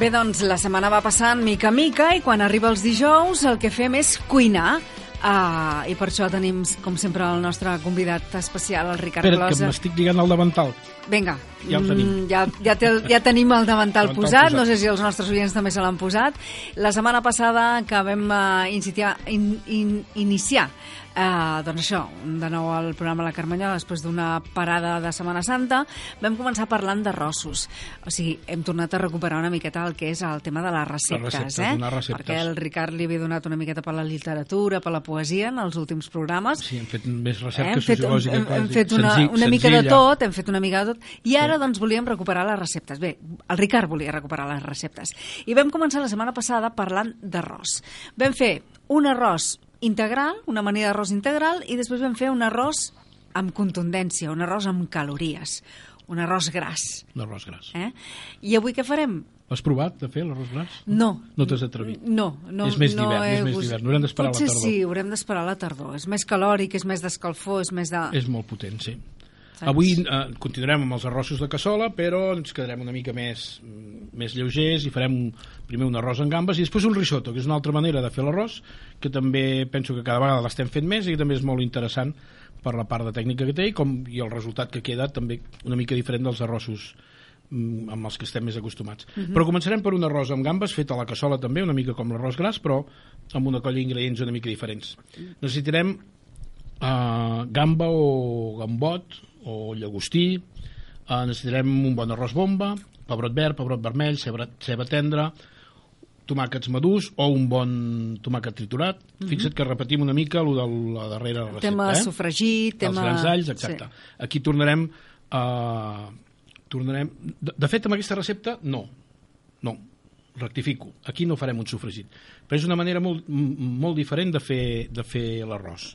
Bé, doncs la setmana va passant mica a mica i quan arriba els dijous el que fem és cuinar. Uh, I per això tenim, com sempre, el nostre convidat especial, el Ricard Espera, que Closa. m'estic lligant al davantal. Vinga, Ja el tenim. Mm, ja, ja, té, el- ja tenim el davantal Davantal posat, posat. no sé si els nostres oients també se l'han posat. La setmana passada que vam uh, iniciar, in, in, iniciar uh, doncs això, de nou el programa La Carmanyola després d'una parada de Setmana Santa, vam començar parlant d'arrossos. O sigui, hem tornat a recuperar una miqueta el que és el tema de les receptes, receptes, eh? receptes. Perquè el Ricard li havia donat una miqueta per la literatura, per la poesia en els últims programes. Sí, hem fet més Eh, recerca hem fet, sociològica. hem, hem fet una, Senzill- una mica de senzilla. tot, hem fet una mica de tot, i ara doncs volíem recuperar les receptes. Bé, el Ricard volia recuperar les receptes. I vam començar la setmana passada parlant d'arròs. Vam fer un arròs integral, una manera d'arròs integral, i després vam fer un arròs amb contundència, un arròs amb calories, un arròs gras. L'arròs gras. Eh? I avui què farem? L'has provat, de fer, l'arròs gras? No. No t'has atrevit? No, no. És més no d'hivern, he és més d'hivern. Haurem d'esperar la Potser tardor. sí, haurem d'esperar la tardor. És més calòric, és més d'escalfor, és més de... És molt potent, sí. Saps? Avui eh, continuarem amb els arrossos de cassola, però ens quedarem una mica més, mm, més lleugers i farem primer un arròs amb gambes i després un risotto, que és una altra manera de fer l'arròs, que també penso que cada vegada l'estem fent més i que també és molt interessant per la part de tècnica que té i, com, i el resultat que queda també una mica diferent dels arrossos mm, amb els que estem més acostumats. Però començarem per un arròs amb gambes fet a la cassola també, una mica com l'arròs gras, però amb una colla d'ingredients una mica diferents. Necessitarem uh, gamba o gambot o llagostí, uh, necessitarem un bon arròs bomba, pebrot verd, pebrot vermell, ceba, ceba tendra, tomàquets madurs o un bon tomàquet triturat. Fixa't que repetim una mica el de la darrera recepta. tema eh? sofregit, tema... Els grans alls, exacte. Sí. Aquí tornarem a... tornarem... De, de fet, amb aquesta recepta, no. No, rectifico. Aquí no farem un sofregit. Però és una manera molt, molt diferent de fer, de fer l'arròs.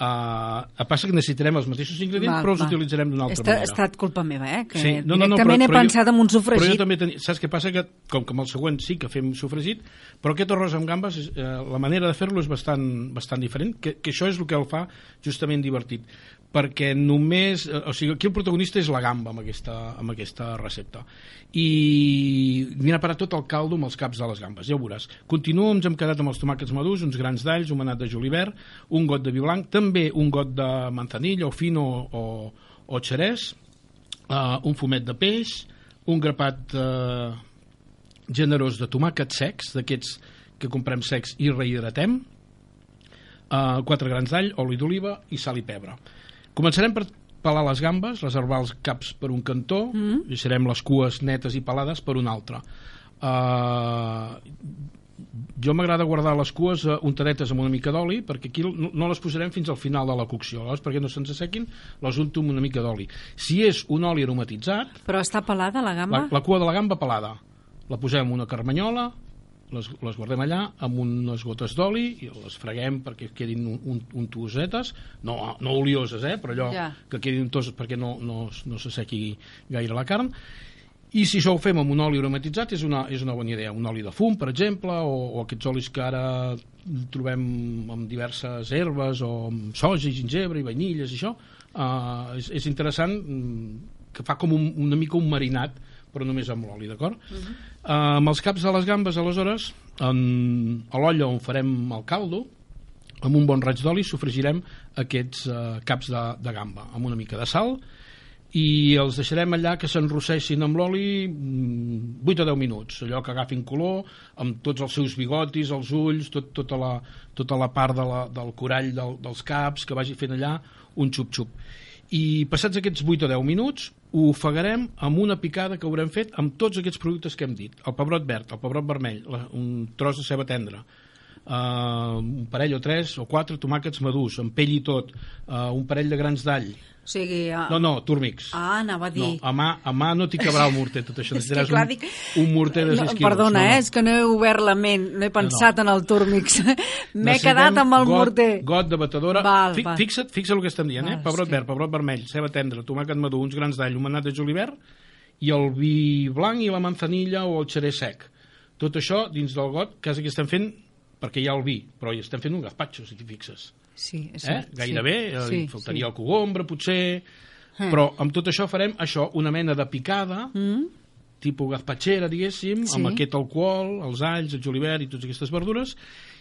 Uh, a passa que necessitarem els mateixos ingredients, Val, però els val. utilitzarem d'una altra Esta, manera. Ha estat culpa meva, eh? Que Sí, no, no, no, però- he però jo- pensat en un Però jo sofregit. també tenia, saps què passa? Que, com que amb el següent sí que fem sofregit, però aquest arròs amb gambes, eh, la manera de fer-lo és bastant, bastant diferent, que, que això és el que el fa justament divertit perquè només, eh, o sigui, aquí el protagonista és la gamba amb aquesta, amb aquesta recepta. I anirà a parar tot el caldo amb els caps de les gambes, ja ho veuràs. Continuo, ens hem quedat amb els tomàquets madurs uns grans d'alls, un manat de julivert un got de vi blanc, també un got de manzanilla o fino o, o xerès uh, un fumet de peix un grapat uh, generós de tomàquets secs d'aquests que comprem secs i rehidratem uh, quatre grans d'all, oli d'oliva i sal i pebre començarem per pelar les gambes, reservar els caps per un cantó, mm. deixarem les cues netes i pelades per un altre. Uh, jo m'agrada guardar les cues uh, untadetes amb una mica d'oli, perquè aquí no, no les posarem fins al final de la cocció, aleshores perquè no se'ns assequin, les unto amb una mica d'oli. Si és un oli aromatitzat, Però està pelada la gamba? la, la cua de la gamba pelada, la posem una carmanyola, les, les guardem allà amb unes gotes d'oli i les freguem perquè quedin un, un, un tosetes, no, no olioses, eh, però allò Ja. que quedin toses perquè no, no, no s'assequi gaire la carn. I si això ho fem amb un oli aromatitzat és una, és una bona idea, un oli de fum, per exemple, o, o aquests olis que ara trobem amb diverses herbes, o amb soja i gingebre i vainilles i això, uh, és, és interessant mm, que fa com un, una mica un marinat però només amb l'oli, d'acord? Uh -huh. Uh, amb els caps de les gambes, aleshores, en, a l'olla on farem el caldo, amb un bon raig d'oli sofregirem aquests uh, caps de, de gamba, amb una mica de sal, i els deixarem allà que s'enrosseixin amb l'oli mm, 8 o 10 minuts, allò que agafin color, amb tots els seus bigotis, els ulls, tot, tota, la, tota la part de la, del corall del, dels caps, que vagi fent allà un xup-xup. I passats aquests 8 o 10 minuts, ho ofegarem amb una picada que haurem fet amb tots aquests productes que hem dit. El pebrot verd, el pebrot vermell, la, un tros de ceba tendra, uh, un parell o tres o quatre tomàquets madurs, amb pell i tot, uh, un parell de grans d'all. O sigui... ah, No, no, túrmics. Ah, anava a dir... No, a mà, a mà no t'hi cabrà el morter, tot això. Necessitaràs clar, un, dic- un morter de 6 no, quilos. Perdona, no, no. eh? és que no he obert la ment, no he pensat en el túrmix. M'he quedat amb el got, morter. Got de batedora. Val, Fi, val. Fixa't, fixa't el que estem dient, Val, eh? Pebrot que- verd, pebrot vermell, ceba tendra, tomàquet madur, uns grans d'all, un manat de julivert i el vi blanc i la manzanilla o el xerès sec. Tot això dins del got, quasi que estem fent perquè hi ha el vi, però hi estem fent un gazpacho, si t'hi fixes. Sí, és Eh? Gairebé, eh, sí. hi faltaria el cogombre, potser... Eh. Però amb tot això farem això, una mena de picada Mm? tipus gazpachera, diguéssim, Sí. amb aquest alcohol, els alls, el julivert i totes aquestes verdures,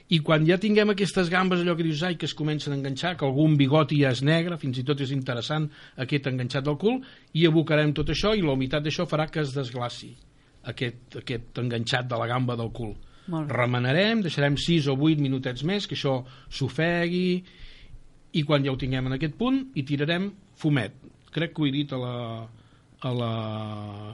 i quan ja tinguem aquestes gambes, allò que dius, ai, que es comencen a enganxar, que algun bigoti ja és negre, fins i tot és interessant aquest enganxat del cul, i abocarem tot això i la humitat d'això farà que es desglaci aquest, aquest enganxat de la gamba del cul. Remenarem, deixarem 6 o 8 minutets més, que això s'ofegui, i quan ja ho tinguem en aquest punt, hi tirarem fumet. Crec que ho he dit a la, a la,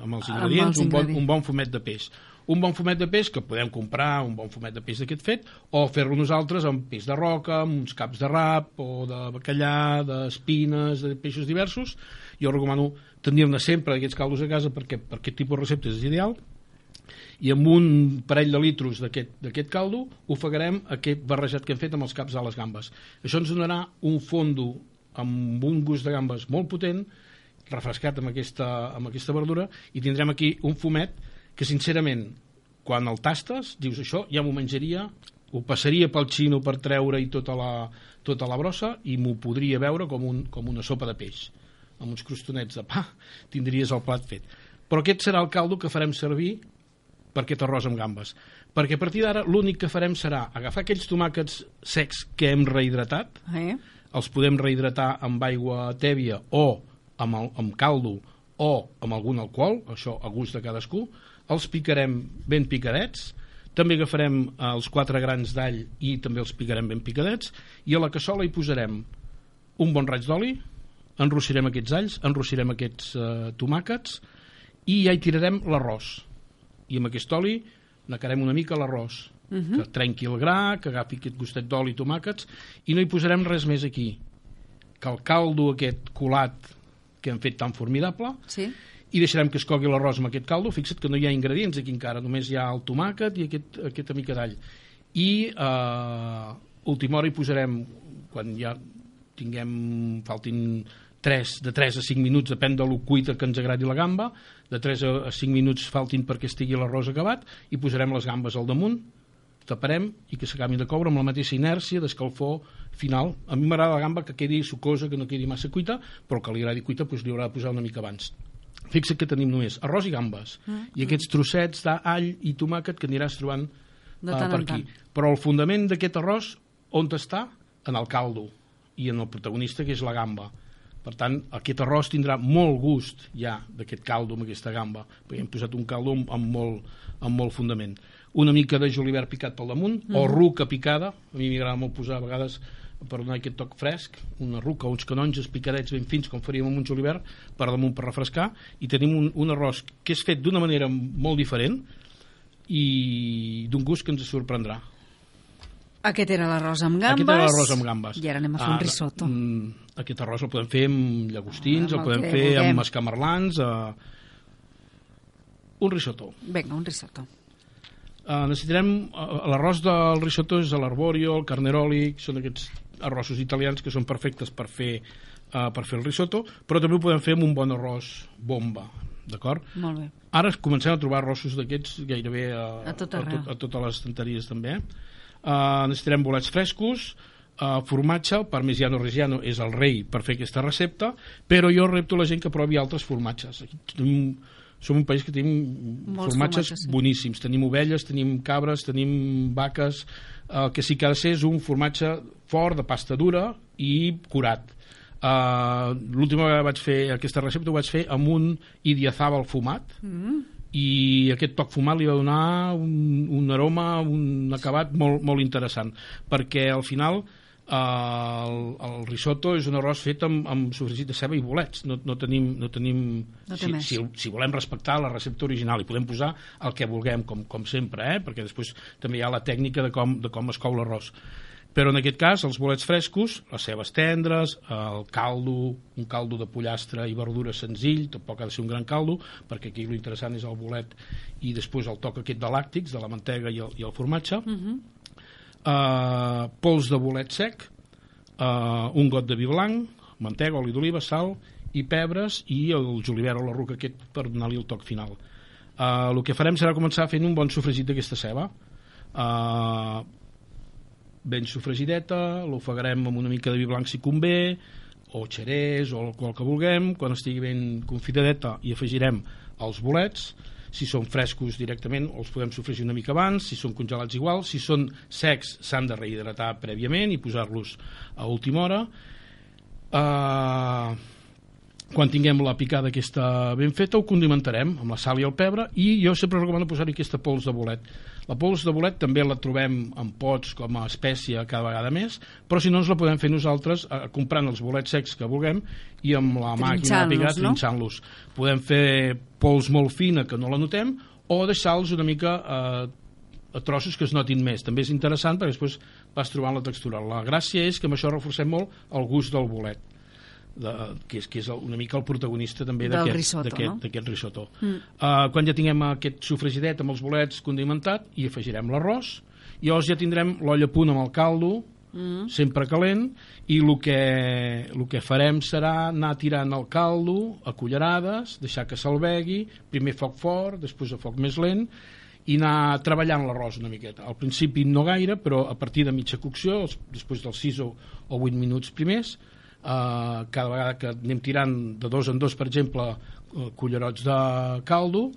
amb els Amb ingredients, els un, bon, un bon fumet de peix. Un bon fumet de peix que podem comprar, un bon fumet de peix d'aquest fet, o fer-lo nosaltres amb peix de roca, amb uns caps de rap, o de bacallà, d'espines, de peixos diversos. Jo recomano tenir-ne sempre aquests caldos a casa perquè per aquest tipus de receptes és ideal i amb un parell de litros d'aquest caldo ofegarem aquest barrejat que hem fet amb els caps de les gambes. Això ens donarà un fondo amb un gust de gambes molt potent, refrescat amb aquesta, amb aquesta verdura, i tindrem aquí un fumet que, sincerament, quan el tastes, dius això, ja m'ho menjaria, ho passaria pel xino per treure i tota la, tota la brossa i m'ho podria veure com, un, com una sopa de peix amb uns crostonets de pa tindries el plat fet però aquest serà el caldo que farem servir per aquest arròs amb gambes perquè a partir d'ara l'únic que farem serà agafar aquells tomàquets secs que hem rehidratat Eh? els podem rehidratar amb aigua tèbia o amb, el, amb caldo o amb algun alcohol, això a gust de cadascú, els picarem ben picadets, també agafarem eh, els quatre grans d'all i també els picarem ben picadets, i a la cassola hi posarem un bon raig d'oli, enrossirem aquests alls, enrossirem aquests eh, tomàquets i ja hi tirarem l'arròs. I amb aquest oli nacarem una mica l'arròs, uh -huh. que trenqui el gra, que agafi aquest gustet d'oli i tomàquets, i no hi posarem res més aquí. Que el caldo aquest colat que hem fet tan formidable, Sí? i deixarem que es cogui l'arròs amb aquest caldo. Fixa't que no hi ha ingredients aquí encara, només hi ha el tomàquet i aquest, aquesta mica d'all. I eh, última hora hi posarem, quan ja tinguem, faltin 3, de 3 a 5 minuts, depèn de lo cuita que ens agradi la gamba, de 3 a a 5 minuts faltin perquè estigui l'arròs acabat, i posarem les gambes al damunt, taparem i que s'acabin de coure amb la mateixa inèrcia d'escalfor final. A mi m'agrada la gamba que quedi sucosa, que no quedi massa cuita, però que li agradi cuita doncs li haurà de posar una mica abans. Fixa't que tenim només arròs i gambes mm. i aquests trossets d'all i tomàquet que aniràs trobant De eh, tant per en aquí. tant. Però el fundament d'aquest arròs on està? En el caldo i en el protagonista que és la gamba. Per tant, aquest arròs tindrà molt gust ja d'aquest caldo amb aquesta gamba, perquè hem posat un caldo amb, amb, molt, amb molt fundament. Una mica de julivert picat pel damunt, mm. o ruca picada, a mi m'agrada molt posar a vegades per donar aquest toc fresc, una ruca, uns canonges picadets ben fins, com faríem amb un julivert, per damunt per refrescar, i tenim un, un arròs que és fet d'una manera molt diferent i d'un gust que ens sorprendrà. Aquest era l'arròs amb gambes. Aquest era l'arròs amb gambes. I ara anem a fer un Ah, risotto. mm, Aquest arròs el podem fer amb llagostins, Amb el podem fer vulguem. amb escamarlans, eh, un risotto. Vinga, un risotto. Uh, necessitarem, uh, l'arròs del risotto és l'arborio, el carneroli, són aquests arrossos italians que són perfectes per fer, uh, per fer el risotto, però també ho podem fer amb un bon arròs bomba, d'acord? Molt bé. Ara comencem a trobar arrossos d'aquests gairebé a, A tot a, tot, a totes les estanteries també. Uh, necessitarem bolets frescos, uh, formatge, el parmigiano reggiano és el rei per fer aquesta recepta, però jo repto la gent que provi altres formatges. Aquí tenim, som un país que tenim Molts formatges, formatges, sí. boníssims. Tenim ovelles, tenim cabres, tenim vaques, el que sí que ha de ser és un formatge fort, de pasta dura i curat. Uh, L'última vegada que vaig fer aquesta recepta ho vaig fer amb un idiazàbal fumat mm. i aquest toc fumat li va donar un, un aroma, un acabat molt, molt interessant perquè al final el, el risotto és un arròs fet amb, amb sofregit de ceba i bolets no, no tenim, no tenim No si, més. si, si volem respectar la recepta original i podem posar el que vulguem com, com sempre, eh? perquè després també hi ha la tècnica de com, de com es cou l'arròs però en aquest cas els bolets frescos, les cebes tendres, el caldo, un caldo de pollastre i verdura senzill, tampoc ha de ser un gran caldo, perquè aquí l'interessant és el bolet i després el toc aquest de làctics, de la mantega i el, i el formatge, uh -huh. Uh, pols de bolet sec, uh, un got de vi blanc, mantega, oli d'oliva, sal i pebres i el julivert o la ruca aquest per donar-li el toc final. Uh, el que farem serà començar fent un bon sofregit d'aquesta ceba. Uh, ben sofregideta, l'ofegarem amb una mica de vi blanc si convé, o xerès, o el qual que vulguem, quan estigui ben confitadeta hi afegirem els bolets, si són frescos directament els podem sofregir una mica abans, si són congelats igual, si són secs s'han de rehidratar prèviament i posar-los a última hora. Uh, quan tinguem la picada aquesta ben feta ho condimentarem amb la sal i el pebre i jo sempre recomano posar-hi aquesta pols de bolet la pols de bolet també la trobem en pots com a espècie cada vegada més però si no ens la podem fer nosaltres eh, comprant els bolets secs que vulguem i amb la màquina de picar no? trinxant-los podem fer pols molt fina que no la notem o deixar-los una mica eh, a trossos que es notin més. També és interessant perquè després vas trobant la textura. La gràcia és que amb això reforcem molt el gust del bolet de, que és, que és una mica el protagonista també d'aquest risotto, no? risotto. Mm. Uh, quan ja tinguem aquest sofregidet amb els bolets condimentat, hi afegirem l'arròs, i llavors ja tindrem l'olla punt amb el caldo, mm. sempre calent, i el que, el que farem serà anar tirant el caldo a cullerades, deixar que s'albegui, primer foc fort, després a foc més lent, i anar treballant l'arròs una miqueta. Al principi no gaire, però a partir de mitja cocció, després dels 6 o, o 8 minuts primers, eh, cada vegada que anem tirant de dos en dos, per exemple, eh, cullerots de caldo,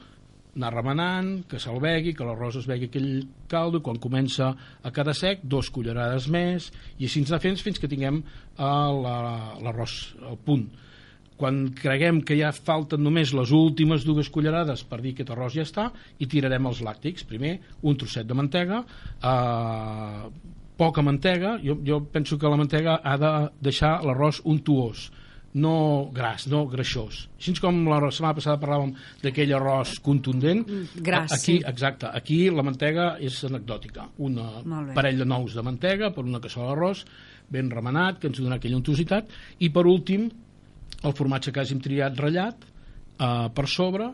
anar remenant, que s'albegui, que l'arròs es begui aquell caldo, quan comença a quedar sec, dos cullerades més, i així ens anar fent fins que tinguem eh, l'arròs al punt. Quan creguem que ja falten només les últimes dues cullerades per dir que aquest arròs ja està, i tirarem els làctics. Primer, un trosset de mantega, eh, poca mantega, jo, jo penso que la mantega ha de deixar l'arròs untuós, no gras, no greixós. Així com la setmana passada parlàvem d'aquell arròs contundent, Mm, gras, aquí, sí. exacte, aquí la mantega és anecdòtica. Una parell de nous de mantega per una cassola d'arròs ben remenat, que ens donarà aquella untositat, i per últim, el formatge que hàgim triat ratllat eh, per sobre,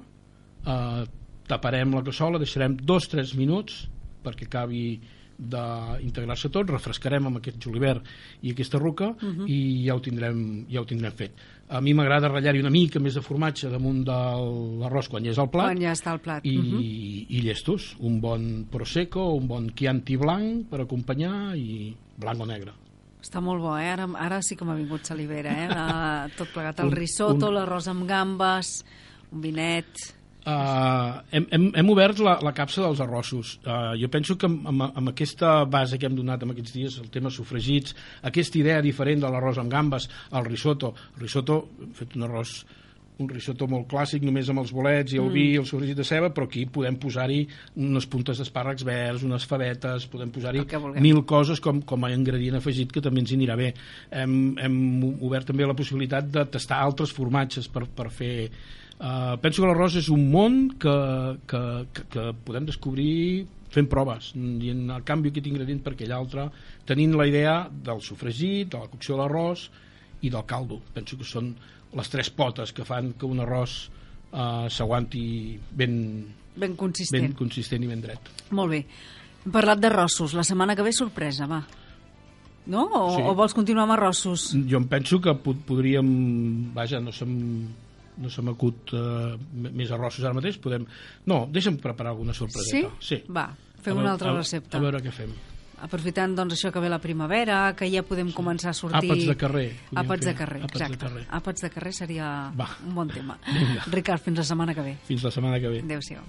eh, taparem la cassola, deixarem dos o tres minuts perquè acabi d'integrar-se tot, refrescarem amb aquest julivert i aquesta ruca uh -huh. i ja ho, tindrem, ja ho tindrem fet. A mi m'agrada ratllar-hi una mica més de formatge damunt de l'arròs quan ja és al plat Quan ja està al plat. i, uh Mhm. -huh. i llestos. Un bon prosecco, un bon chianti blanc per acompanyar i blanc o negre. Està molt bo, eh? Ara, ara sí que m'ha vingut salivera, eh? La, tot plegat, el Un- risotto, un- l'arròs amb gambes, un vinet... Uh, hem, hem, hem obert la, la capsa dels arrossos. Uh, jo penso que amb, amb, amb aquesta base que hem donat en aquests dies, el tema sofregits, aquesta idea diferent de l'arròs amb gambes, el risotto, el risotto, hem fet un arròs un risotto molt clàssic, només amb els bolets i el mm. vi i el sofregit de ceba, però aquí podem posar-hi unes puntes d'espàrrecs verds, unes favetes, podem posar-hi mil coses com, com a ingredient afegit que també ens hi anirà bé. Hem, hem obert també la possibilitat de tastar altres formatges per, per fer Uh, penso que l'arròs és un món que, que, que, que podem descobrir fent proves i en el canvi aquest ingredient per aquell altre tenint la idea del sofregit de la cocció de l'arròs i del caldo penso que són les tres potes que fan que un arròs uh, s'aguanti ben, Ben consistent. ben consistent i ben dret Molt bé. Hem parlat d'arrossos. La setmana que ve, sorpresa, va. No? O, Sí. o vols continuar amb arrossos? jo em penso que pod podríem vaja, no se'm no se m'acut uh, més arrossos ara mateix podem... no, deixa'm preparar alguna sorpreseta Sí? Va, fem A una veure- altra a- recepta. a veure què fem Aprofitant doncs, això que ve la primavera, que ja podem començar a sortir... Àpats de carrer, Àpats de carrer, Àpats de exacte. carrer. Àpats de carrer seria Va. un bon tema. Vinga. Ricard, fins la setmana que ve. fins la setmana que ve Adéu-siau.